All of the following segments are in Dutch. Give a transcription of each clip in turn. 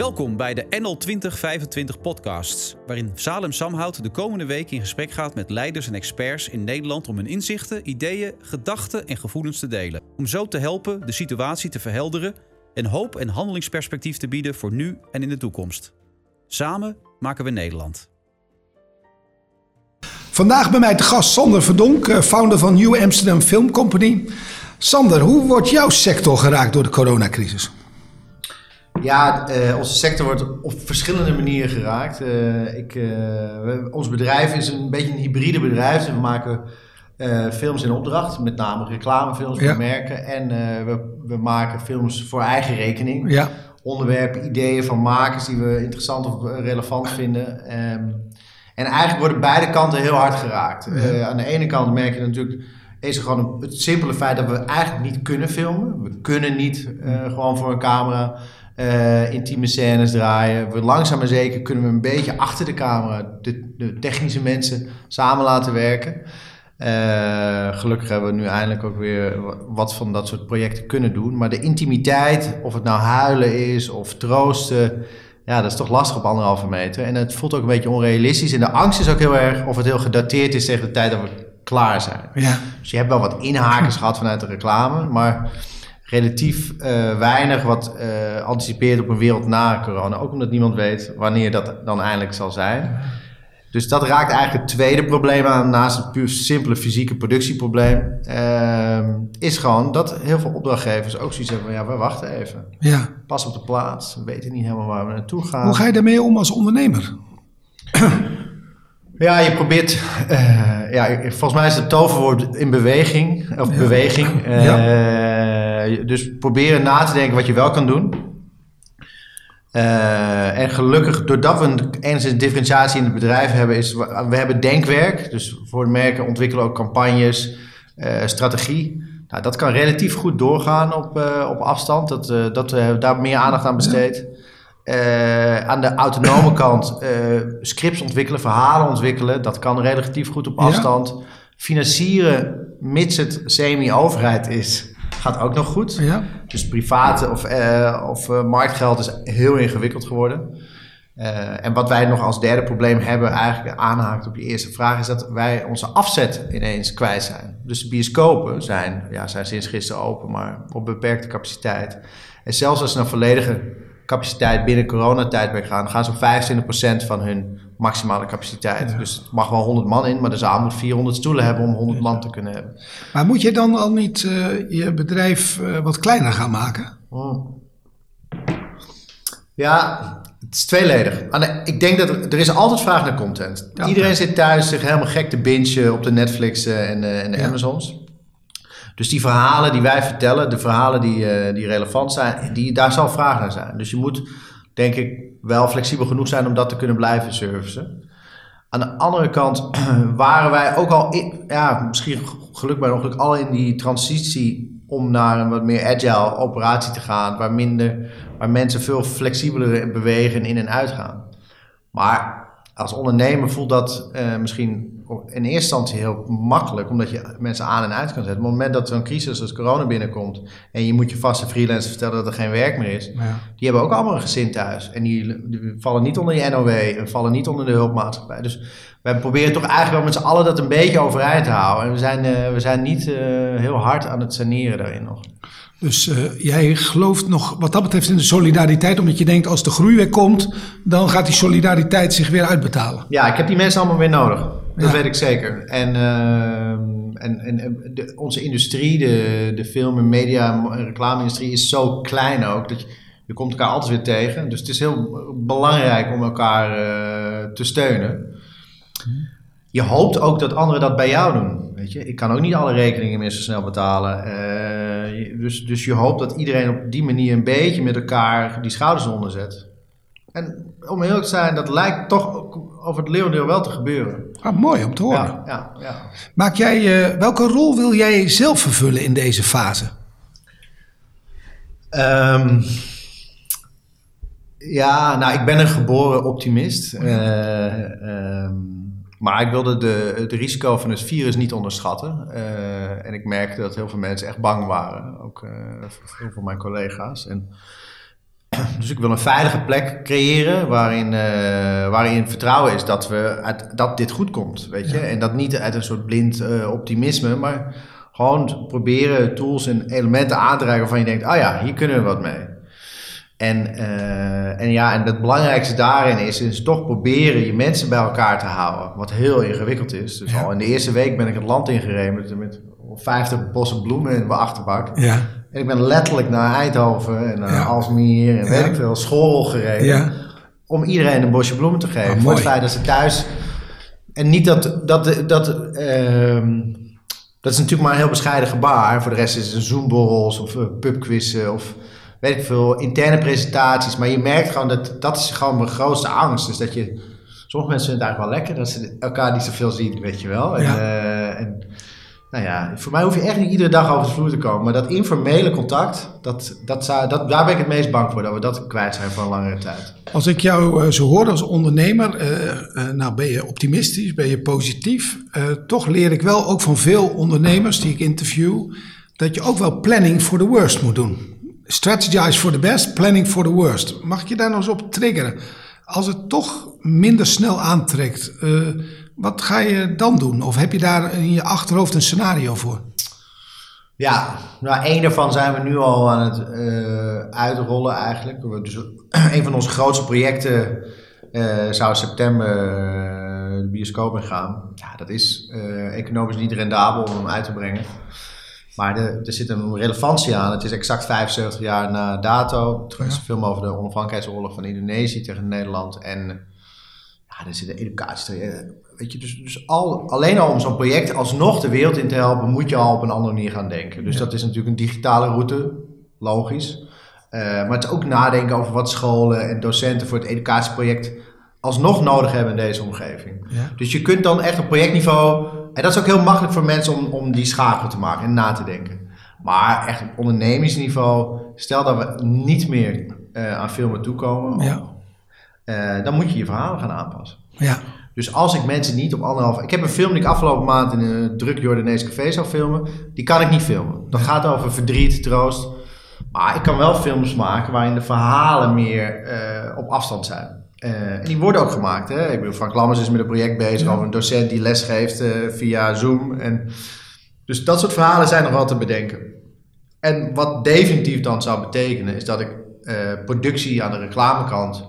Welkom bij de NL 2025 podcasts, waarin Salem Samhout de komende week in gesprek gaat met leiders en experts in Nederland om hun inzichten, ideeën, gedachten en gevoelens te delen. Om zo te helpen de situatie te verhelderen en hoop en handelingsperspectief te bieden voor nu en in de toekomst. Samen maken we Nederland. Vandaag bij mij te gast Sander Verdonk, eh, founder van New Amsterdam Film Company. Sander, hoe wordt jouw sector geraakt door de coronacrisis? Ja, uh, onze sector wordt op verschillende manieren geraakt. Uh, ik, uh, we, ons bedrijf is een beetje een hybride bedrijf. Dus we maken films in opdracht, met name reclamefilms voor ja. merken. En we, we maken films voor eigen rekening. Ja. Onderwerpen, ideeën van makers die we interessant of relevant vinden. Um, en eigenlijk worden beide kanten heel hard geraakt. Ja. aan de ene kant merk je natuurlijk is gewoon het simpele feit dat we eigenlijk niet kunnen filmen. We kunnen niet gewoon voor een camera uh, intieme scènes draaien. We langzaam maar zeker kunnen we een beetje achter de camera de, de technische mensen samen laten werken. Uh, gelukkig hebben we nu eindelijk ook weer wat van dat soort projecten kunnen doen. Maar de intimiteit, of het nou huilen is of troosten, ja, dat is toch lastig op anderhalve meter. En het voelt ook een beetje onrealistisch. En de angst is ook heel erg of het heel gedateerd is tegen de tijd dat we klaar zijn. Ja. Dus je hebt wel wat inhakers gehad vanuit de reclame, maar relatief uh, weinig wat uh, anticipeert op een wereld na corona. Ook omdat niemand weet wanneer dat dan eindelijk zal zijn. Dus dat raakt eigenlijk het tweede probleem aan, naast het puur simpele fysieke productieprobleem. Uh, is gewoon dat heel veel opdrachtgevers ook zoiets hebben van ja, we wachten even. Ja. Pas op de plaats, we weten niet helemaal waar we naartoe gaan. Hoe ga je daarmee om als ondernemer? Ja, je probeert. Uh, ja, volgens mij is het toverwoord in beweging. Of beweging. Uh, ja. Dus proberen na te denken wat je wel kan doen. Uh, en gelukkig, doordat we een, enigszins differentiatie in het bedrijf hebben, is we hebben denkwerk. Dus voor de merken ontwikkelen ook campagnes, strategie. Nou, dat kan relatief goed doorgaan op, op afstand. Dat, dat we daar meer aandacht aan besteed. Uh, aan de autonome kant uh, scripts ontwikkelen, verhalen ontwikkelen. Dat kan relatief goed op afstand. Financieren, mits het semi-overheid is, gaat ook nog goed. Ja. Dus private of, uh, of marktgeld is heel ingewikkeld geworden. en wat wij nog als derde probleem hebben, eigenlijk aanhaakt op je eerste vraag, is dat wij onze afzet ineens kwijt zijn. Dus de bioscopen zijn, ja, zijn sinds gisteren open, maar op beperkte capaciteit. En zelfs als ze een volledige capaciteit binnen coronatijdperk gaan, gaan ze op 25% van hun maximale capaciteit. Dus het mag wel 100 man in, maar de zaal moet 400 stoelen hebben om 100 man te kunnen hebben. Maar moet je dan al niet uh, je bedrijf uh, wat kleiner gaan maken? Oh. Ja, het is tweeledig. Ik denk dat er, er is altijd vraag naar content. Ja, Iedereen zit thuis zich helemaal gek te bingen op de Netflix uh, en, en de. Amazons. Dus die verhalen die wij vertellen, de verhalen die, uh, die relevant zijn, die, daar zal vraag naar zijn. Dus je moet, denk ik, wel flexibel genoeg zijn om dat te kunnen blijven servicen. Aan de andere kant waren wij ook al, ja, misschien geluk bij ongeluk, al in die transitie om naar een wat meer agile operatie te gaan, waar, minder, waar mensen veel flexibeler bewegen in en uit gaan. Maar als ondernemer voelt dat uh, misschien in eerste instantie heel makkelijk, omdat je mensen aan en uit kan zetten. Op het moment dat zo'n crisis als corona binnenkomt en je moet je vaste freelancer vertellen dat er geen werk meer is, ja. die hebben ook allemaal een gezin thuis. En die, die, vallen niet onder je NOW en vallen niet onder de hulpmaatschappij. Dus wij proberen toch eigenlijk wel met z'n allen dat een beetje overeind te houden. En we zijn, uh, we zijn niet uh, heel hard aan het saneren daarin nog. Dus uh, jij gelooft nog wat dat betreft in de solidariteit, omdat je denkt als de groei weer komt, dan gaat die solidariteit zich weer uitbetalen. Ja, ik heb die mensen allemaal weer nodig. Dat weet ik zeker. En, uh, en, en de, onze industrie, de, de film- en media- en reclame-industrie, is zo klein ook. Dat je, je komt elkaar altijd weer tegen. Dus het is heel belangrijk om elkaar uh, te steunen. Je hoopt ook dat anderen dat bij jou doen. Weet je? Ik kan ook niet alle rekeningen meer zo snel betalen. Uh, dus, dus je hoopt dat iedereen op die manier een beetje met elkaar die schouders onderzet. En om eerlijk te zijn, dat lijkt toch over het leeuwendeel wel te gebeuren. Ah, mooi om te horen. Ja, ja, ja. Maak jij, uh, welke rol wil jij zelf vervullen in deze fase? Um, ja, nou, ik ben een geboren optimist. Uh, um, maar ik wilde de, het risico van het virus niet onderschatten. Uh, en ik merkte dat heel veel mensen echt bang waren. Ook heel veel van mijn collega's. En dus ik wil een veilige plek creëren waarin, eh, waarin vertrouwen is dat, we uit, dat dit goed komt. Weet je? En dat niet uit een soort blind eh, optimisme, maar gewoon proberen tools en elementen aan te reiken waarvan je denkt, ah ja, hier kunnen we wat mee. En, eh, en ja, en het belangrijkste daarin is, is toch proberen je mensen bij elkaar te houden. Wat heel ingewikkeld is. Dus al in de eerste week ben ik het land ingereden met, met 50 bossen bloemen in mijn achterbak. Ja. En ik ben letterlijk naar Eindhoven en naar Ja. Alsmeer en weet ik veel, school gereden. Ja. Om iedereen een bosje bloemen te geven. Ah, voor het feit dat ze thuis... En niet dat... dat, dat ehm, dat is natuurlijk maar een heel bescheiden gebaar. Voor de rest is het een Zoomborrels of uh, pubquizzen of weet ik veel, interne presentaties. Maar je merkt gewoon dat dat is gewoon mijn grootste angst. Dus dat je... Sommige mensen vinden het eigenlijk wel lekker dat ze elkaar niet zoveel zien, weet je wel. En, Ja. eh, en nou ja, voor mij hoef je echt niet iedere dag over de vloer te komen. Maar dat informele contact, dat, dat zou, dat, daar ben ik het meest bang voor. Dat we dat kwijt zijn voor een langere tijd. Als ik jou eh, zo hoor als ondernemer, eh, nou ben je optimistisch, ben je positief. Toch leer ik wel ook van veel ondernemers die ik interview, dat je ook wel planning for the worst moet doen. Strategize for the best, planning for the worst. Mag ik je daar nog eens op triggeren? Als het toch minder snel aantrekt, eh, wat ga je dan doen? Of heb je daar in je achterhoofd een scenario voor? Ja, nou, één daarvan zijn we nu al aan het eh, uitrollen eigenlijk. Dus een van onze grootste projecten eh, zou september de bioscoop in gaan. Ja, dat is economisch niet rendabel om hem uit te brengen. Maar de, er zit een relevantie aan. Het is exact 75 jaar na dato. Het is een film over de onafhankelijkheidsoorlog van Indonesië tegen Nederland. En ja, er zit een educatie. Weet je, dus, dus al, alleen al om zo'n project alsnog de wereld in te helpen, moet je al op een andere manier gaan denken. Dus dat is natuurlijk een digitale route, logisch. Eh, maar het is ook nadenken over wat scholen en docenten voor het educatieproject alsnog nodig hebben in deze omgeving. Ja. Dus je kunt dan echt op projectniveau, en dat is ook heel makkelijk voor mensen om, om die schakel te maken en na te denken. Maar echt op ondernemingsniveau, stel dat we niet meer eh, aan filmen toekomen, Ja. eh, dan moet je je verhalen gaan aanpassen. Ja, Dus als ik mensen niet op anderhalf... Ik heb een film die ik afgelopen maand in een druk Jordaanese café zou filmen. Die kan ik niet filmen. Dat gaat over verdriet, troost. Maar ik kan wel films maken waarin de verhalen meer eh, op afstand zijn. Eh, en die worden ook gemaakt. Hè? Ik bedoel, Frank Lammers is met een project bezig over een docent die les geeft eh, via Zoom. En, dus dat soort verhalen zijn nog wel te bedenken. En wat definitief dan zou betekenen, is dat ik eh, productie aan de reclamekant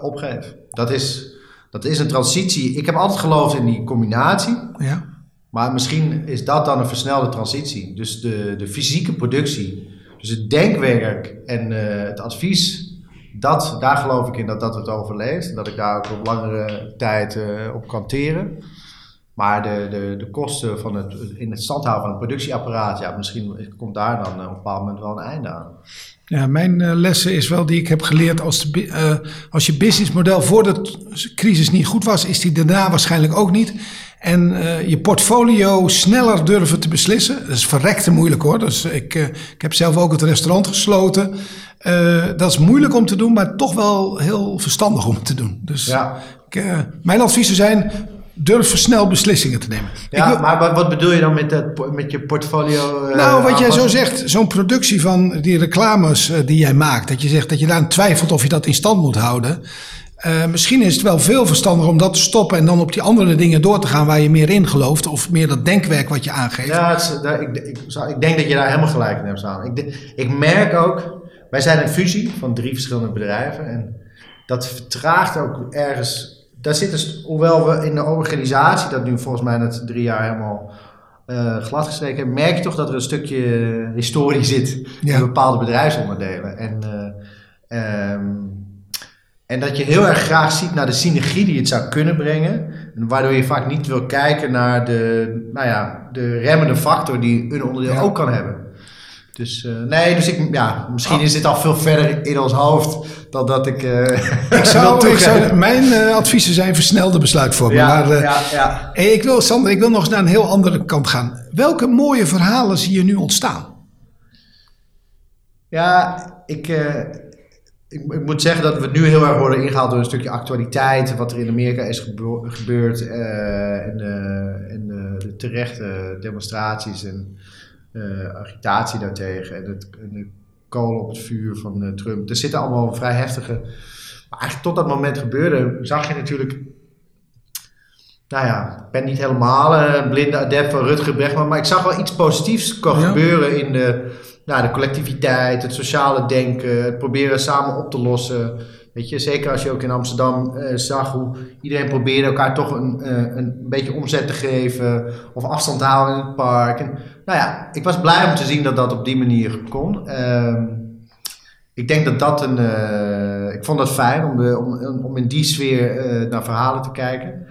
opgeef. Dat is, dat is een transitie. Ik heb altijd geloofd in die combinatie. ja, Maar misschien is dat dan een versnelde transitie. Dus de, de fysieke productie, dus het denkwerk en het advies, dat, daar geloof ik in dat dat het overleeft. En dat ik daar ook op langere tijd eh, op kan teren. Maar de, de, de kosten van het in het stand houden van het productieapparaat, ja, misschien komt daar dan eh, op een bepaald moment wel een einde aan. Ja, mijn eh, lessen is wel die ik heb geleerd. Als, de, als je businessmodel voor de crisis niet goed was, is die daarna waarschijnlijk ook niet. En je portfolio sneller durven te beslissen. Dat is verrekte moeilijk hoor. Dus ik, ik heb zelf ook het restaurant gesloten. Eh, dat is moeilijk om te doen, maar toch wel heel verstandig om te doen. Dus Ja. ik, eh, mijn adviezen zijn: durf snel beslissingen te nemen. Ja, wil- maar wat, bedoel je dan met, dat, met je portfolio? eh, nou, wat jij zo zegt, zo'n productie van die reclames die jij maakt, dat je zegt dat je daar aan twijfelt of je dat in stand moet houden. Misschien is het wel veel verstandiger om dat te stoppen en dan op die andere dingen door te gaan waar je meer in gelooft of meer dat denkwerk wat je aangeeft. Ja, het is- daar- ik, ik, ik denk dat je daar helemaal gelijk in hebt staan. Ik, ik merk ook, wij zijn een fusie van drie verschillende bedrijven. En dat vertraagt ook ergens. Daar zit dus, hoewel we in de organisatie dat nu volgens mij net drie jaar helemaal eh gladgestreken hebben, merk je toch dat er een stukje historie zit Ja. in bepaalde bedrijfsonderdelen. En, eh, ehm, en dat je heel erg graag ziet naar de synergie die het zou kunnen brengen. En Waardoor je vaak niet wil kijken naar de, nou ja, de remmende factor die een onderdeel Ja. ook kan hebben. Dus eh, nee, dus ik, ja, misschien is dit al veel verder in ons hoofd dan dat ik. eh, Ik zou, wil ik zou, mijn eh, adviezen zijn versnelde besluitvorming. ja, maar, ja, ja. hey, ik wil, Sander, ik wil nog eens naar een heel andere kant gaan. Welke mooie verhalen zie je nu ontstaan? Ja, ik, ik, ik moet zeggen dat we nu heel erg worden ingehaald door een stukje actualiteit. Wat er in Amerika is gebeurd. en en de terechte demonstraties en agitatie daartegen. En het, en de kolen op het vuur van eh, Trump. Er zitten allemaal vrij heftige. Maar eigenlijk tot dat moment gebeurde, zag je natuurlijk. Nou ja, ik ben niet helemaal een blinde adept van Rutger Bregman, maar ik zag wel iets positiefs Ja. gebeuren in de, nou, de collectiviteit, het sociale denken, het proberen samen op te lossen. Weet je, zeker als je ook in Amsterdam eh, zag hoe iedereen probeerde elkaar toch een, eh, een beetje omzet te geven of afstand te houden in het park. En, nou ja, ik was blij om te zien dat dat op die manier kon. Ehm, ik denk dat dat een. eh, ik vond dat fijn om, de, om, om in die sfeer naar verhalen te kijken.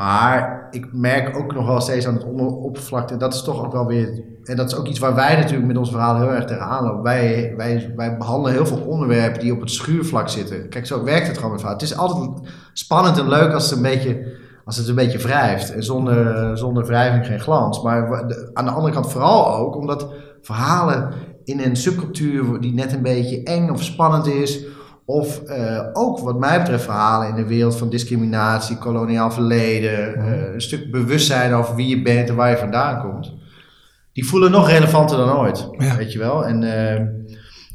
Maar ik merk ook nog wel steeds aan het onder- oppervlakte. Dat is toch ook wel weer. En dat is ook iets waar wij natuurlijk met ons verhaal heel erg tegenaan lopen. Wij, wij, wij behandelen heel veel onderwerpen die op het schuurvlak zitten. Kijk, zo werkt het gewoon met verhaal. Het is altijd spannend en leuk als het een beetje, als het een beetje wrijft. En zonder, zonder wrijving geen glans. Maar aan de andere kant vooral ook omdat verhalen in een subcultuur die net een beetje eng of spannend is. Of eh, ook wat mij betreft verhalen in de wereld van discriminatie, koloniaal verleden, eh, een stuk bewustzijn over wie je bent en waar je vandaan komt. Die voelen nog relevanter dan ooit, Ja. weet je wel. En, eh,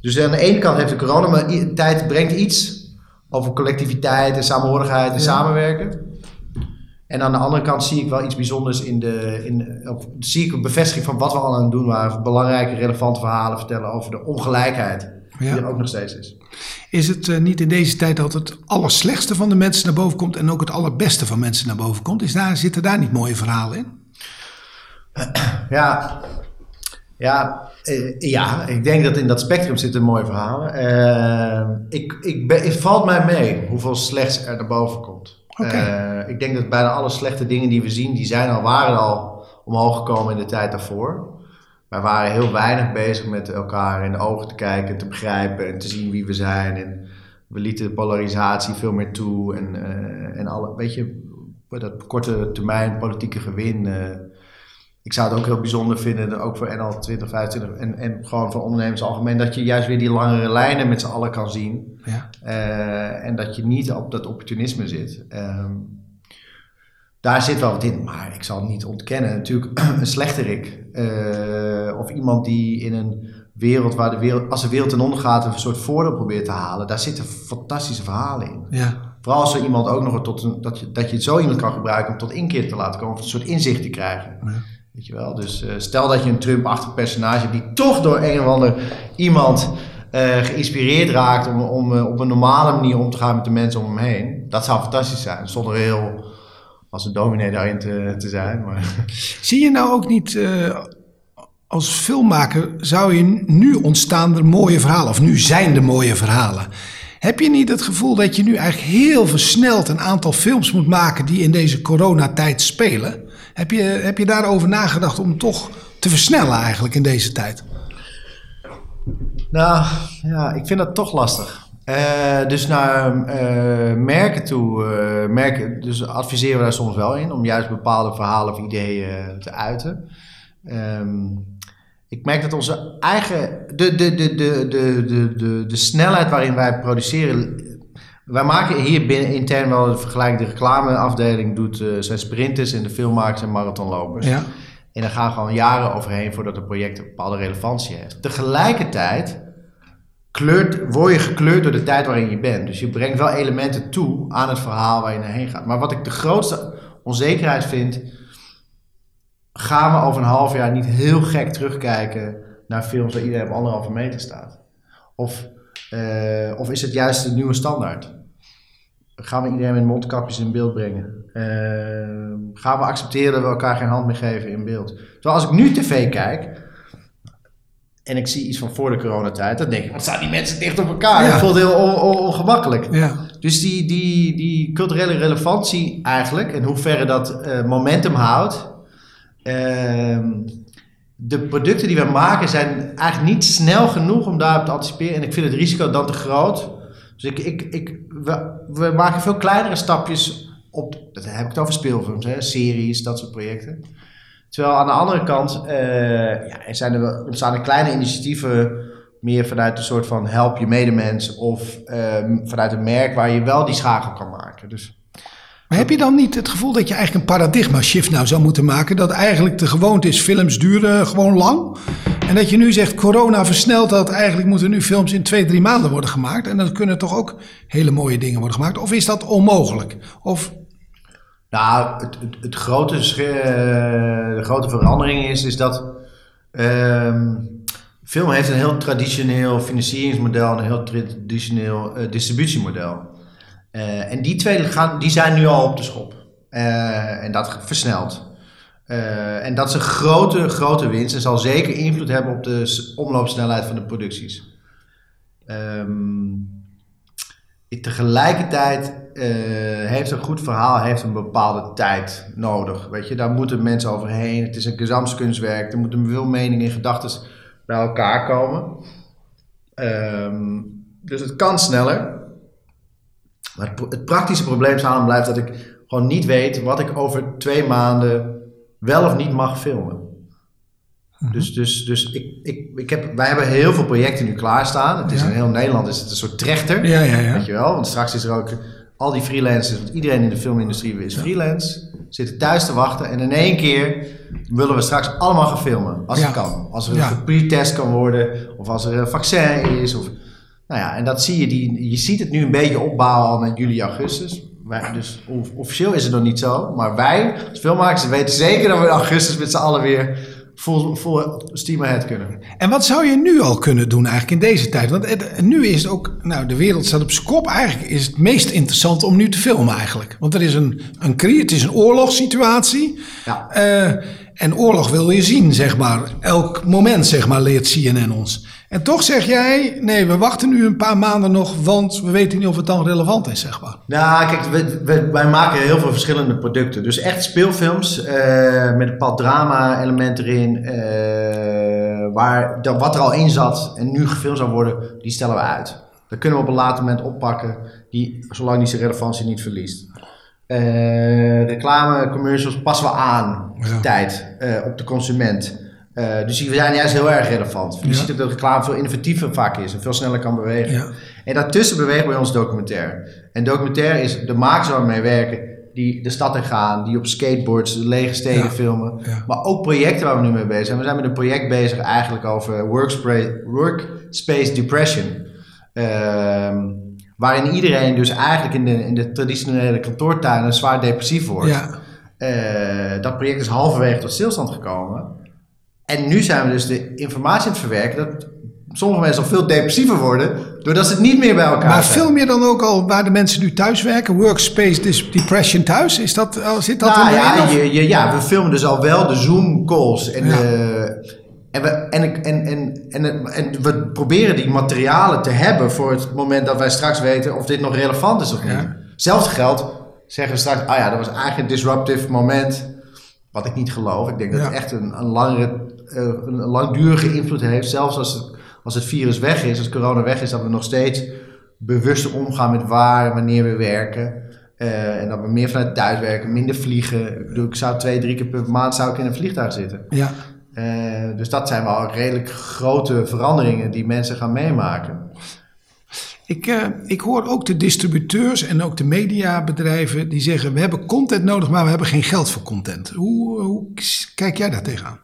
dus aan de ene kant heeft de coronatijd brengt iets over collectiviteit en samenhorigheid en Ja. samenwerken. En aan de andere kant zie ik wel iets bijzonders in de. In, zie ik een bevestiging van wat we al aan het doen waren. Belangrijke, relevante verhalen vertellen over de ongelijkheid. Die er ook nog steeds is. Is het eh, niet in deze tijd dat het allerslechtste van de mensen naar boven komt en ook het allerbeste van mensen naar boven komt? Is daar, zitten daar niet mooie verhalen in? Ja, ja, eh, ja, ik denk dat in dat spectrum zitten mooie verhalen. Eh, ik, ik ben, het valt mij mee hoeveel slechts er naar boven komt. Eh, ik denk dat bijna alle slechte dingen die we zien, die zijn al, waren al omhoog gekomen in de tijd daarvoor. Wij waren heel weinig bezig met elkaar in de ogen te kijken, te begrijpen en te zien wie we zijn. En we lieten de polarisatie veel meer toe. En, eh, en alle, weet je, dat korte termijn politieke gewin. eh, ik zou het ook heel bijzonder vinden, ook voor NL 2025 en, en gewoon voor ondernemers algemeen, dat je juist weer die langere lijnen met z'n allen kan zien. Ja. Eh, en dat je niet op dat opportunisme zit. Ehm, daar zit wel wat in, maar ik zal het niet ontkennen. Natuurlijk een slechterik. eh, of iemand die in een wereld waar de wereld, als de wereld ten onder gaat, een soort voordeel probeert te halen. Daar zitten fantastische verhalen in. Ja. Vooral als er iemand ook nog tot een, dat, je, dat je zo iemand kan gebruiken om tot inkeer te laten komen, of een soort inzicht te krijgen. Ja. Weet je wel? Dus eh, stel dat je een Trump-achtig personage hebt die toch door een of ander iemand eh, geïnspireerd raakt om, om op een normale manier om te gaan met de mensen om hem heen. Dat zou fantastisch zijn, zonder heel als een dominee daarin te, te zijn. Maar Zie je nou ook niet, eh, als filmmaker zou je nu ontstaan er mooie verhalen, of nu zijn er mooie verhalen. Heb je niet het gevoel dat je nu eigenlijk heel versneld een aantal films moet maken die in deze coronatijd spelen? Heb je, heb je daarover nagedacht om toch te versnellen eigenlijk in deze tijd? Nou, ja, ik vind dat toch lastig. Eh, dus naar eh, merken toe, eh, merken, dus adviseren we daar soms wel in om juist bepaalde verhalen of ideeën te uiten. Ehm, ik merk dat onze eigen, de, de, de, de, de, de, de, de snelheid waarin wij produceren. Wij maken hier binnen intern wel de vergelijking. De reclameafdeling doet, zijn sprinters en de filmmakers en marathonlopers. Ja. En daar gaan gewoon jaren overheen voordat een project een bepaalde relevantie heeft. Tegelijkertijd kleurt, word je gekleurd door de tijd waarin je bent. Dus je brengt wel elementen toe aan het verhaal waar je naar heen gaat. Maar wat ik de grootste onzekerheid vind, gaan we over een half jaar niet heel gek terugkijken naar films waar iedereen op anderhalve meter staat? Of, eh, of is het juist de nieuwe standaard? Gaan we iedereen met mondkapjes in beeld brengen? Eh, gaan we accepteren dat we elkaar geen hand meer geven in beeld? Terwijl als ik nu tv kijk en ik zie iets van voor de coronatijd, dan denk ik, wat staan die mensen dicht op elkaar? Ja. Dat voelt heel on- on- ongemakkelijk. Ja. Dus die, die, die culturele relevantie eigenlijk, en hoeverre dat eh, momentum houdt. ehm, de producten die we maken zijn eigenlijk niet snel genoeg om daarop te anticiperen. En ik vind het risico dan te groot. Dus ik, ik, ik, we, we maken veel kleinere stapjes op. Dat heb ik het over speelfilms, hè, series, dat soort projecten. Terwijl aan de andere kant eh, ja, er zijn er wel, ontstaan er kleine initiatieven meer vanuit een soort van help je medemens of ehm, vanuit een merk waar je wel die schakel kan maken. Dus Maar heb je dan niet het gevoel dat je eigenlijk een paradigma shift nou zou moeten maken? Dat eigenlijk de gewoonte is, films duren gewoon lang. En dat je nu zegt, corona versnelt dat. Eigenlijk moeten nu films in twee, drie maanden worden gemaakt. En dan kunnen toch ook hele mooie dingen worden gemaakt. Of is dat onmogelijk? Of Nou, het, het, grote, eh, de grote verandering is, is dat ehm, film heeft een heel traditioneel financieringsmodel en een heel traditioneel eh, distributiemodel. Eh, en die twee gaan, die zijn nu al op de schop. En dat versnelt. En dat is een grote, grote winst en zal zeker invloed hebben op de omloopsnelheid van de producties. Ehm, tegelijkertijd heeft een goed verhaal heeft een bepaalde tijd nodig. Weet je, daar moeten mensen overheen. Het is een gezamskunstwerk. Er moeten veel meningen en gedachten bij elkaar komen. Ehm, dus het kan sneller. Maar het, praktische probleem samen blijft dat ik gewoon niet weet wat ik over twee maanden wel of niet mag filmen. Dus, dus, dus ik, ik, ik heb, wij hebben heel veel projecten nu klaarstaan. Het is Ja. in heel Nederland is het een soort trechter. Ja, ja, ja. Weet je wel? Want straks is er ook al die freelancers, want iedereen in de filmindustrie is freelance, zitten thuis te wachten en in één keer willen we straks allemaal gaan filmen, als het kan. Als er een pre-test kan worden, of als er een vaccin is. Of, nou ja, en dat zie je, die, je ziet het nu een beetje opbouwen al met juli, augustus. Wij, dus of- officieel is het nog niet zo, maar wij als filmmakers weten zeker dat we in augustus met z'n allen weer full, full steam ahead kunnen. En wat zou je nu al kunnen doen eigenlijk in deze tijd? Want het- nu is het ook, nou de wereld staat op zijn kop. Eigenlijk is het meest interessant om nu te filmen eigenlijk. Want er is een, een crisis, het is een oorlogssituatie. Ja. Eh, en oorlog wil je zien, zeg maar. Elk moment, zeg maar, leert CNN ons. En toch zeg jij, nee, we wachten nu een paar maanden nog, want we weten niet of het dan relevant is, zeg maar. Nou, kijk, we, we- wij maken heel veel verschillende producten. Dus echt speelfilms eh, met een paar drama-element erin. eh, waar dat, wat er al in zat en nu gefilmd zou worden, die stellen we uit. Dat kunnen we op een later moment oppakken, die, zolang die zijn relevantie niet verliest. Eh reclame, commercials passen we aan op de Ja. tijd, op de consument. Eh, dus die zijn juist heel erg relevant. Je Ja. ziet ook dat reclame veel innovatiever vaak is en veel sneller kan bewegen. Ja. En daartussen beweegt bij ons documentaire. En documentaire is de makers waar we mee werken, die de stad in gaan, die op skateboards de lege steden Ja. filmen. Maar ook projecten waar we nu mee bezig zijn. We zijn met een project bezig eigenlijk over workspace, workspace depression. Ehm, waarin iedereen dus eigenlijk in de, in de traditionele kantoortuinen zwaar depressief wordt. Ja. Eh, dat project is halverwege tot stilstand gekomen. En nu zijn we dus de informatie aan het verwerken dat sommige mensen nog veel depressiever worden doordat ze het niet meer bij elkaar Maar zijn. film je dan ook al waar de mensen nu thuis werken? Workspace Depression thuis? Is dat, al- zit dat Nou ja, of- je, je- ja, we filmen dus al wel de Zoom calls. En, Ja. de, en, we, en, en, en, en, en we proberen die materialen te hebben voor het moment dat wij straks weten of dit nog relevant is of niet. Ja. Hetzelfde geldt, zeggen we straks, ah ja, dat was eigenlijk een disruptive moment. Wat ik niet geloof. Ik denk dat het echt een, een langere, eh, een langdurige invloed heeft. Zelfs als het, als het virus weg is, als corona weg is, dat we nog steeds bewuster omgaan met waar en wanneer we werken. Eh, en dat we meer vanuit thuis werken, minder vliegen. Ik bedoel, ik zou twee, drie keer per maand zou ik in een vliegtuig zitten. Ja. Eh, dus dat zijn wel redelijk grote veranderingen die mensen gaan meemaken. Ik, eh, ik hoor ook de distributeurs en ook de mediabedrijven die zeggen: we hebben content nodig, maar we hebben geen geld voor content. Hoe, hoe kijk jij daar tegenaan?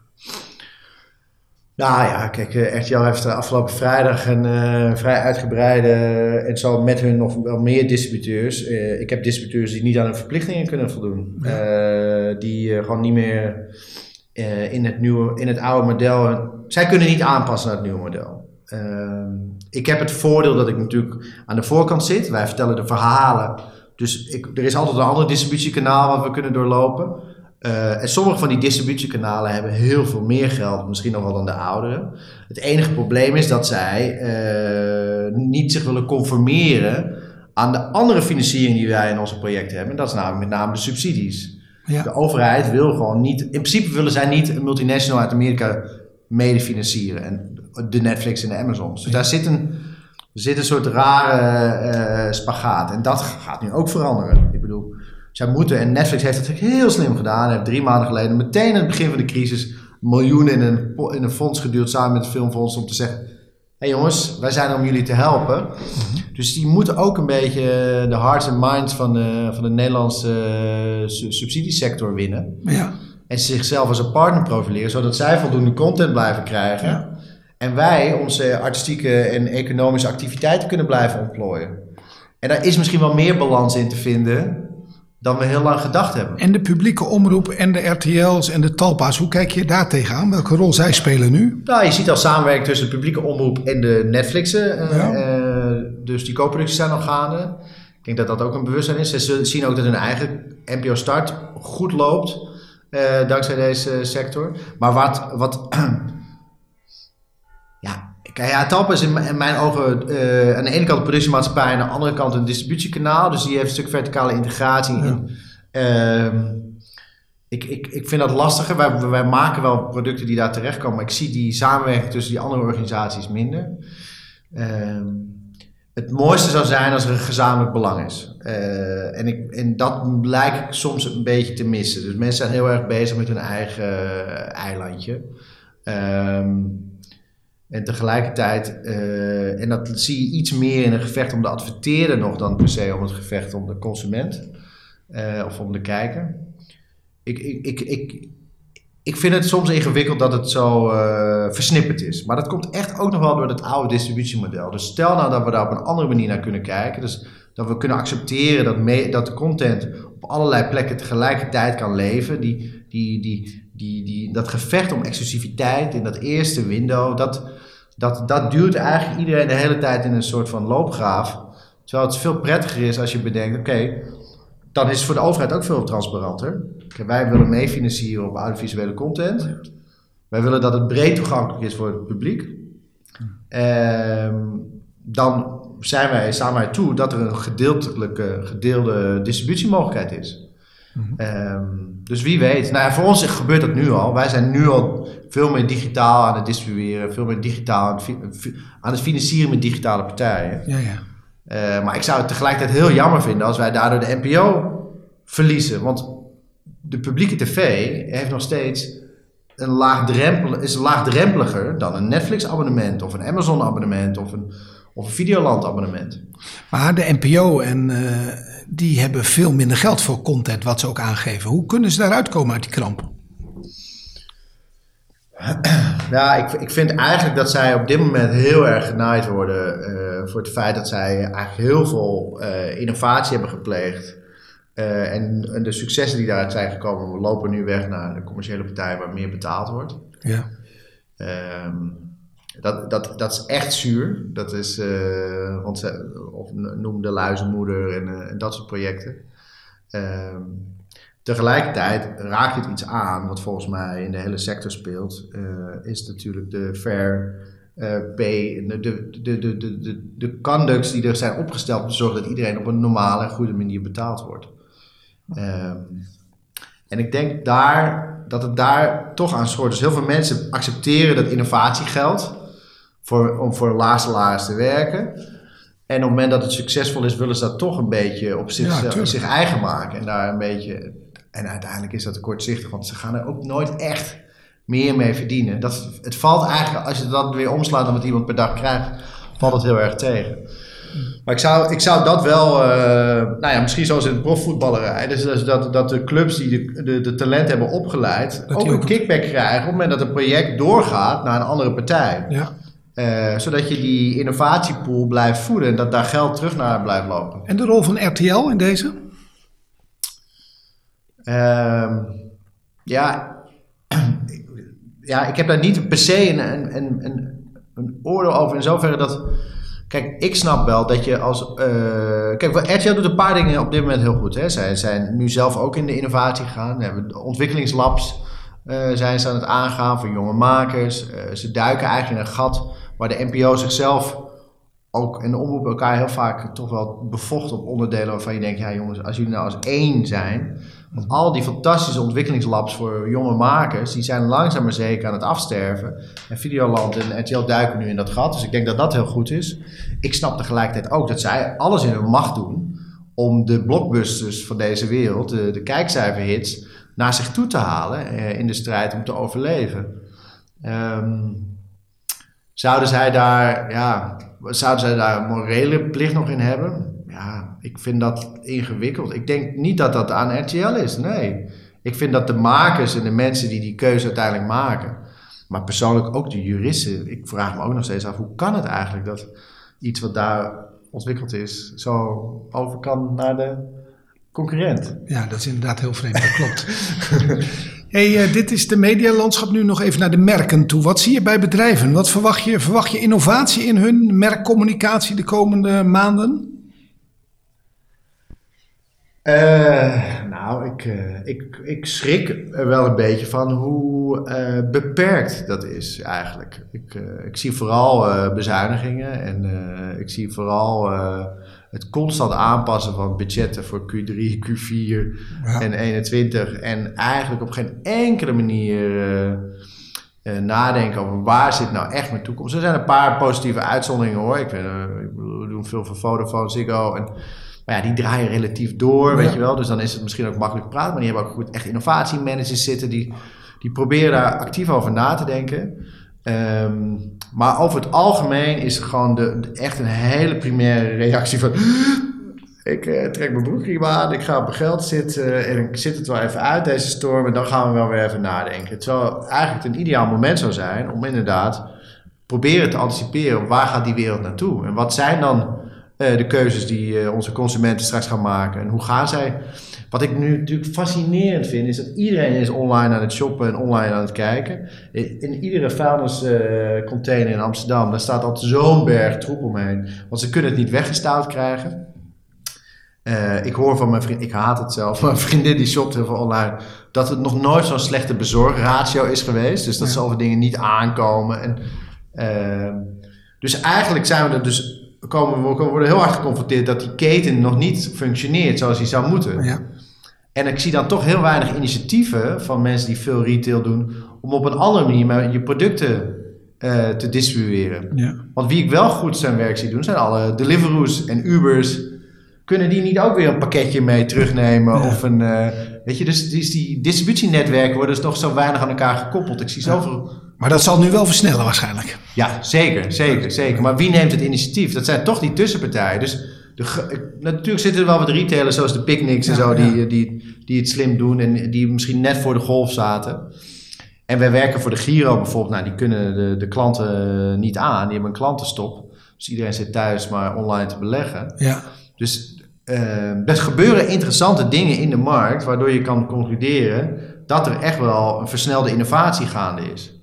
Nou ja, kijk, eh, RTL heeft eh, afgelopen vrijdag een eh, vrij uitgebreide en zo met hun nog wel meer distributeurs. Eh, ik heb distributeurs die niet aan hun verplichtingen kunnen voldoen. Eh, die eh, gewoon niet meer eh, in, het nieuwe, in het oude model. zij kunnen niet aanpassen naar het nieuwe model. Ik heb het voordeel dat ik natuurlijk aan de voorkant zit. Wij vertellen de verhalen. Dus ik, er is altijd een ander distributiekanaal wat we kunnen doorlopen. Eh, en sommige van die distributiekanalen hebben heel veel meer geld, misschien nog wel dan de oudere. Het enige probleem is dat zij eh, niet zich willen conformeren aan de andere financiering die wij in onze projecten hebben. En dat is namelijk met name de subsidies. Ja. De overheid wil gewoon niet, in principe willen zij niet een multinational uit Amerika mede financieren. En de Netflix en de Amazons. Dus daar zit een, zit een soort rare eh, spagaat. En dat gaat nu ook veranderen. Zij moeten, en Netflix heeft het heel slim gedaan. Heeft drie maanden geleden, meteen aan het begin van de crisis, miljoenen in een, in een fonds geduwd samen met het Filmfonds om te zeggen: Hé hey jongens, wij zijn er om jullie te helpen. Dus die moeten ook een beetje de hearts en minds van de, van de Nederlandse eh, su- subsidiesector winnen. Ja. En zichzelf als een partner profileren, zodat zij voldoende content blijven krijgen. En wij onze artistieke en economische activiteiten kunnen blijven ontplooien. En daar is misschien wel meer balans in te vinden dan we heel lang gedacht hebben. En de publieke omroep en de RTL's en de Talpa's, hoe kijk je daar tegenaan? Welke rol zij spelen nu? Nou, je ziet al samenwerking tussen de publieke omroep en de Netflixen. Ja. eh, dus die co-producties zijn al gaande. Ik denk dat dat ook een bewustzijn is. Ze zien ook dat hun eigen NPO Start goed loopt. eh, dankzij deze sector. Maar wat... wat kijk, ja, Talpa is in, mijn ogen eh, aan de ene kant een productiemaatschappij... en aan de andere kant een distributiekanaal. Dus die heeft een stuk verticale integratie. Ja. in. Ehm, ik, ik, ik vind dat lastiger. Wij, wij maken wel producten die daar terechtkomen. Maar ik zie die samenwerking tussen die andere organisaties minder. Ehm, het mooiste zou zijn als er een gezamenlijk belang is. Eh, en, ik, en dat lijkt ik soms een beetje te missen. Dus mensen zijn heel erg bezig met hun eigen eh, eilandje. Ehm, en tegelijkertijd, eh, en dat zie je iets meer in een gevecht om de adverteerder nog dan per se om het gevecht om de consument eh, of om de kijker. Ik, ik, ik, ik, ik vind het soms ingewikkeld dat het zo eh, versnipperd is. Maar dat komt echt ook nog wel door het oude distributiemodel. Dus stel nou dat we daar op een andere manier naar kunnen kijken. Dus dat we kunnen accepteren dat, dat de content op allerlei plekken tegelijkertijd kan leven. Die, die, die, die, die, dat gevecht om exclusiviteit in dat eerste window, dat, dat, dat duurt eigenlijk iedereen de hele tijd in een soort van loopgraaf. Terwijl het veel prettiger is als je bedenkt, oké, dan is het voor de overheid ook veel transparanter. Wij willen meefinancieren op audiovisuele content. Wij willen dat het breed toegankelijk is voor het publiek. Ehm, dan zijn wij, staan wij toe dat er een gedeeltelijke, gedeelde distributiemogelijkheid is. Ehm, dus wie weet. Nou, voor ons gebeurt dat nu al. Wij zijn nu al veel meer digitaal aan het distribueren, veel meer digitaal het, aan het financieren met digitale partijen. Ja, ja. Eh, maar ik zou het tegelijkertijd heel jammer vinden als wij daardoor de NPO verliezen. Want de publieke tv heeft nog steeds een laagdrempel, is laagdrempeliger dan een Netflix-abonnement of een Amazon-abonnement of een, of een Videoland-abonnement. Maar de NPO en eh, die hebben veel minder geld voor content, wat ze ook aangeven. Hoe kunnen ze daaruit komen uit die kramp? Ja, ik, ik vind eigenlijk dat zij op dit moment heel erg genaaid worden eh, voor het feit dat zij eigenlijk heel veel eh, innovatie hebben gepleegd. Eh, en, en de successen die daaruit zijn gekomen lopen nu weg naar de commerciële partij waar meer betaald wordt. Ja. Ehm, dat, dat, dat is echt zuur. Dat is, ze, of noem de luizenmoeder en, eh, en dat soort projecten. Ehm, tegelijkertijd raak je het iets aan, wat volgens mij in de hele sector speelt, eh, is natuurlijk de fair pay, de, de, de, de, de, de conducts die er zijn opgesteld om te zorgen dat iedereen op een normale en goede manier betaald wordt. Ehm, en ik denk daar, dat het daar toch aan schort. Dus heel veel mensen accepteren dat innovatie geldt voor, om voor een laag salaris te werken. En op het moment dat het succesvol is, willen ze dat toch een beetje op zich, zich eigen maken. En daar een beetje. En uiteindelijk is dat kortzichtig, want ze gaan er ook nooit echt meer mee verdienen. Dat, het valt eigenlijk, als je dat weer omslaat dan wat iemand per dag krijgt, valt het heel erg tegen. Maar ik zou, ik zou dat wel, eh, nou ja, misschien zoals in het profvoetballerij, dus, dus dat, dat de clubs die de, de, de talent hebben opgeleid, ook die een ook- kickback krijgen op het moment dat een project doorgaat naar een andere partij. ja. Eh, zodat je die innovatiepool blijft voeden en dat daar geld terug naar blijft lopen. En de rol van RTL in deze? Ehm, ja, ja, ik heb daar niet per se een, een, een, een, oordeel over in zoverre dat... Kijk, ik snap wel dat je als... eh, kijk, RTL doet een paar dingen op dit moment heel goed. Hè. Zij zijn nu zelf ook in de innovatie gegaan. Ze hebben ontwikkelingslabs zijn ze aan het aangaan voor jonge makers. Eh, ze duiken eigenlijk in een gat waar de NPO zichzelf ook en de omroep elkaar heel vaak toch wel bevocht op onderdelen waarvan je denkt, ja jongens, als jullie nou als één zijn, want al die fantastische ontwikkelingslabs voor jonge makers, die zijn langzaam maar zeker aan het afsterven. En Videoland en RTL duiken nu in dat gat, dus ik denk dat dat heel goed is. Ik snap tegelijkertijd ook dat zij alles in hun macht doen om de blockbusters van deze wereld, de, de kijkcijferhits, naar zich toe te halen eh, in de strijd om te overleven. Ehm, Zouden zij daar, ja, zouden zij daar een morele plicht nog in hebben? Ja, ik vind dat ingewikkeld. Ik denk niet dat dat aan RTL is, nee. Ik vind dat de makers en de mensen die die keuze uiteindelijk maken, Maar persoonlijk ook de juristen. Ik vraag me ook nog steeds af, hoe kan het eigenlijk dat iets wat daar ontwikkeld is, zo over kan naar de concurrent? Ja, dat is inderdaad heel vreemd, dat klopt. hey, uh, dit is de medialandschap. Nu nog even naar de merken toe. Wat zie je bij bedrijven? Wat verwacht je? Verwacht je innovatie in hun merkcommunicatie de komende maanden? Uh, nou, ik, uh, ik, ik schrik er wel een beetje van hoe uh, beperkt dat is eigenlijk. Ik, ik zie vooral bezuinigingen en ik zie vooral het constant aanpassen van budgetten voor Q3, Q4 ja. en 21. En eigenlijk op geen enkele manier nadenken over waar zit nou echt mijn toekomst. Er zijn een paar positieve uitzonderingen hoor. Ik, weet, ik bedoel, we doen veel voor Vodafone, Ziggo en maar ja, die draaien relatief door, weet je wel. Dus dan is het misschien ook makkelijk praten. Maar die hebben ook goed echt innovatiemanagers zitten. Die, die proberen daar actief over na te denken. Um, maar over het algemeen is het gewoon de, echt een hele primaire reactie van... Ik uh, trek mijn broekriem aan, ik ga op mijn geld zitten en ik zit het wel even uit, deze storm. En dan gaan we wel weer even nadenken. Terwijl eigenlijk een ideaal moment zou zijn om inderdaad proberen te anticiperen. Waar gaat die wereld naartoe? En wat zijn dan de keuzes die uh, onze consumenten straks gaan maken. En hoe gaan zij. Wat ik nu natuurlijk fascinerend vind, is dat iedereen is online aan het shoppen en online aan het kijken. In iedere vuilniscontainer uh, in Amsterdam, daar staat altijd zo'n berg troep omheen. Want ze kunnen het niet weggestouwd krijgen. Uh, ik hoor van mijn vriend, ik haat het zelf, mijn vriendin die shopt heel veel online, dat het nog nooit zo'n slechte bezorgratio is geweest. Dus dat ja. zoveel dingen niet aankomen. En, uh, dus eigenlijk zijn we er dus komen, we worden heel hard geconfronteerd dat die keten nog niet functioneert zoals die zou moeten. Ja. En ik zie dan toch heel weinig initiatieven van mensen die veel retail doen om op een andere manier je producten uh, te distribueren. Ja. Want wie ik wel goed zijn werk zie doen, zijn alle Deliveroo's en Ubers. Kunnen die niet ook weer een pakketje mee terugnemen? Ja. Of een, uh, weet je, dus die, die distributienetwerken worden dus toch zo weinig aan elkaar gekoppeld. Ik zie zoveel maar dat zal nu wel versnellen waarschijnlijk. Ja, zeker, zeker, zeker. Maar wie neemt het initiatief? Dat zijn toch die tussenpartijen. Dus de, natuurlijk zitten er wel wat retailers zoals de Picnics en zo die, die, die het slim doen en die misschien net voor de golf zaten. En wij werken voor de Giro bijvoorbeeld. Nou, die kunnen de, de klanten niet aan. Die hebben een klantenstop. Dus iedereen zit thuis maar online te beleggen. Ja. Dus uh, er gebeuren interessante dingen in de markt waardoor je kan concluderen dat er echt wel een versnelde innovatie gaande is.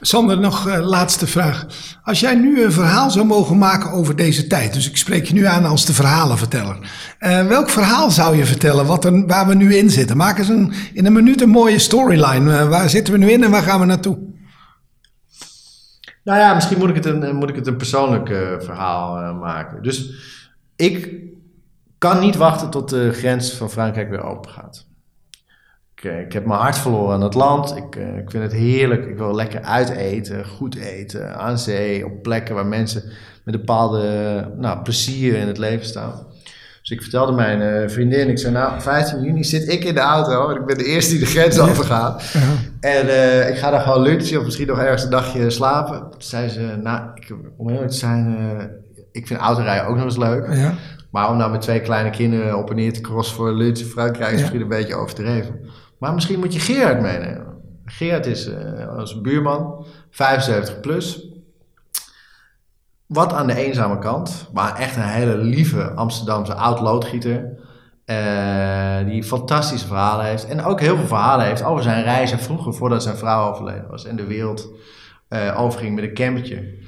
Sander, nog uh, laatste vraag. Als jij nu een verhaal zou mogen maken over deze tijd, dus ik spreek je nu aan als de verhalenverteller. Uh, welk verhaal zou je vertellen wat waar we nu in zitten? Maak eens een, in een minuut een mooie storyline. Uh, waar zitten we nu in en waar gaan we naartoe? Nou ja, misschien moet ik het een, moet ik het een persoonlijk verhaal maken. Dus ik kan niet wachten tot de grens van Frankrijk weer open gaat. Ik, eh, ik, heb mijn hart verloren aan het land. Ik, eh, ik vind het heerlijk. Ik wil lekker uiteten, goed eten, aan zee, op plekken waar mensen met een bepaalde nou, plezier in het leven staan. Dus ik vertelde mijn uh, vriendin, ik zei nou, 15 juni zit ik in de auto en ik ben de eerste die de grens overgaat. Ja. En uh, ik ga daar gewoon lunchen of misschien nog ergens een dagje slapen. Toen zei ze, nou, ik, om eerlijk te zijn, uh, ik vind autorijden ook nog eens leuk. Ja. Maar om nou met twee kleine kinderen op en neer te crossen voor lunch in Frankrijk is misschien een beetje overdreven. Maar misschien moet je Gerard meenemen. Gerard is uh, als buurman, 75 plus. Wat aan de eenzame kant, maar echt een hele lieve Amsterdamse oud-loodgieter. Uh, die fantastische verhalen heeft. En ook heel veel verhalen heeft over zijn reizen vroeger, voordat zijn vrouw overleden was. En de wereld uh, overging met een campertje.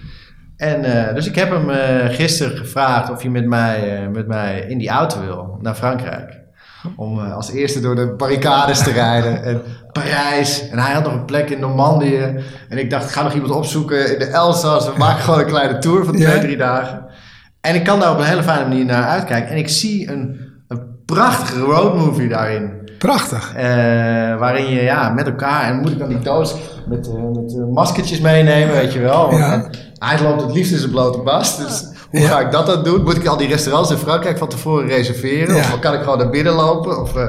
En, dus ik heb hem gisteren gevraagd of hij met mij, met mij in die auto wil naar Frankrijk. Om uh, als eerste door de barricades te rijden. En Parijs. En hij had nog een plek in Normandië. En ik dacht, ik ga nog iemand opzoeken in de Elsass. We maken gewoon een kleine tour van twee, drie dagen. En ik kan daar op een hele fijne manier naar uitkijken. En ik zie een, een prachtige roadmovie daarin. Prachtig. Uh, waarin je ja, met elkaar, en moet ik dan die doos met, uh, met uh, maskertjes meenemen, weet je wel. Ja. Hij loopt het liefst in zijn blote bast. Dus hoe ja. ga ik dat dan doen? Moet ik al die restaurants in Frankrijk van tevoren reserveren? Ja. Of kan ik gewoon naar binnen lopen? Of uh,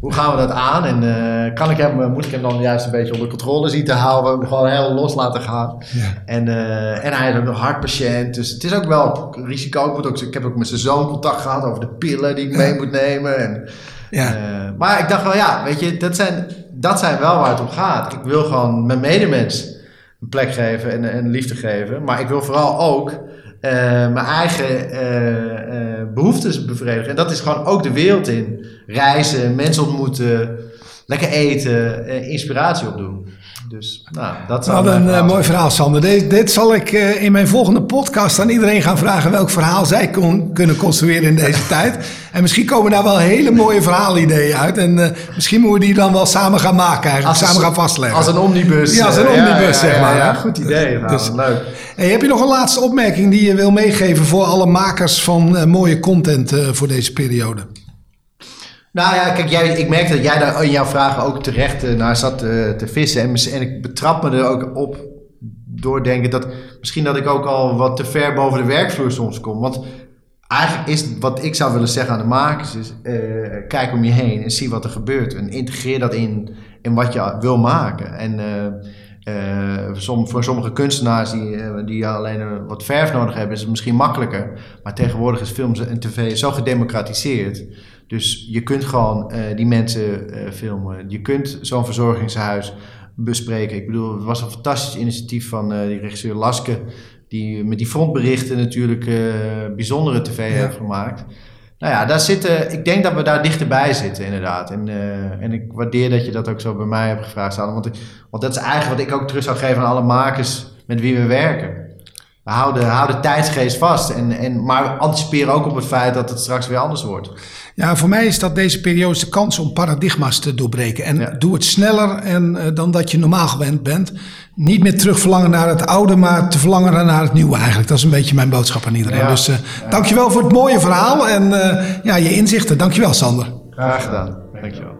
hoe gaan we dat aan? En uh, kan ik hem, moet ik hem dan juist een beetje onder controle zien te houden? Hem gewoon heel los laten gaan. Ja. En, uh, en hij is ook nog hartpatiënt. Dus het is ook wel risico. Ik, moet ook, ik heb ook met zijn zoon contact gehad over de pillen die ik mee moet nemen. En, ja. maar ik dacht wel, ja, weet je, dat zijn dat zijn wel waar het om gaat. Ik wil gewoon mijn medemens een plek geven en, en liefde geven. Maar ik wil vooral ook eh, mijn eigen eh, eh, behoeftes bevredigen. En dat is gewoon ook de wereld in. Reizen, mensen ontmoeten, lekker eten, inspiratie opdoen. Dus, nou, dat Wat een uh, mooi verhaal, Sander. Dit, dit zal ik uh, in mijn volgende podcast aan iedereen gaan vragen welk verhaal zij kon, kunnen construeren in deze tijd. En misschien komen daar wel hele mooie verhaalideeën uit. En uh, misschien moeten we die dan wel samen gaan maken, eigenlijk. Als, samen gaan vastleggen. Als een omnibus. Ja, als een omnibus, zeg maar. Ja, goed idee. Nou, dus, leuk. Hey, heb je nog een laatste opmerking die je wil meegeven voor alle makers van mooie content voor deze periode? Nou ja, kijk, jij, ik merk dat jij daar in jouw vragen ook terecht uh, naar zat uh, te vissen. En, ik betrap me er ook op doordenken dat misschien dat ik ook al wat te ver boven de werkvloer soms kom. Want eigenlijk is wat ik zou willen zeggen aan de makers is, uh, kijk om je heen en zie wat er gebeurt. En integreer dat in, in wat je wil maken. En voor sommige kunstenaars die, die alleen wat verf nodig hebben, is het misschien makkelijker. Maar tegenwoordig is film en tv zo gedemocratiseerd dus je kunt gewoon uh, die mensen uh, filmen. Je kunt zo'n verzorgingshuis bespreken. Ik bedoel, het was een fantastisch initiatief van uh, die regisseur Laske, die met die frontberichten natuurlijk bijzondere tv ja. heeft gemaakt. Nou ja, daar zitten, ik denk dat we daar dichterbij zitten, inderdaad. En, en ik waardeer dat je dat ook zo bij mij hebt gevraagd, Want, want dat is eigenlijk wat ik ook terug zou geven aan alle makers met wie we werken. We houden, houden tijdsgeest vast, en, en, maar anticiperen ook op het feit dat het straks weer anders wordt. Ja, voor mij is dat deze periode de kans om paradigma's te doorbreken. En doe het sneller en, uh, dan dat je normaal gewend bent. Niet meer terug verlangen naar het oude, maar te verlangen naar het nieuwe eigenlijk. Dat is een beetje mijn boodschap aan iedereen. Ja. Dus uh, dankjewel voor het mooie verhaal en uh, ja, je inzichten. Dankjewel Sander. Graag gedaan. Dankjewel.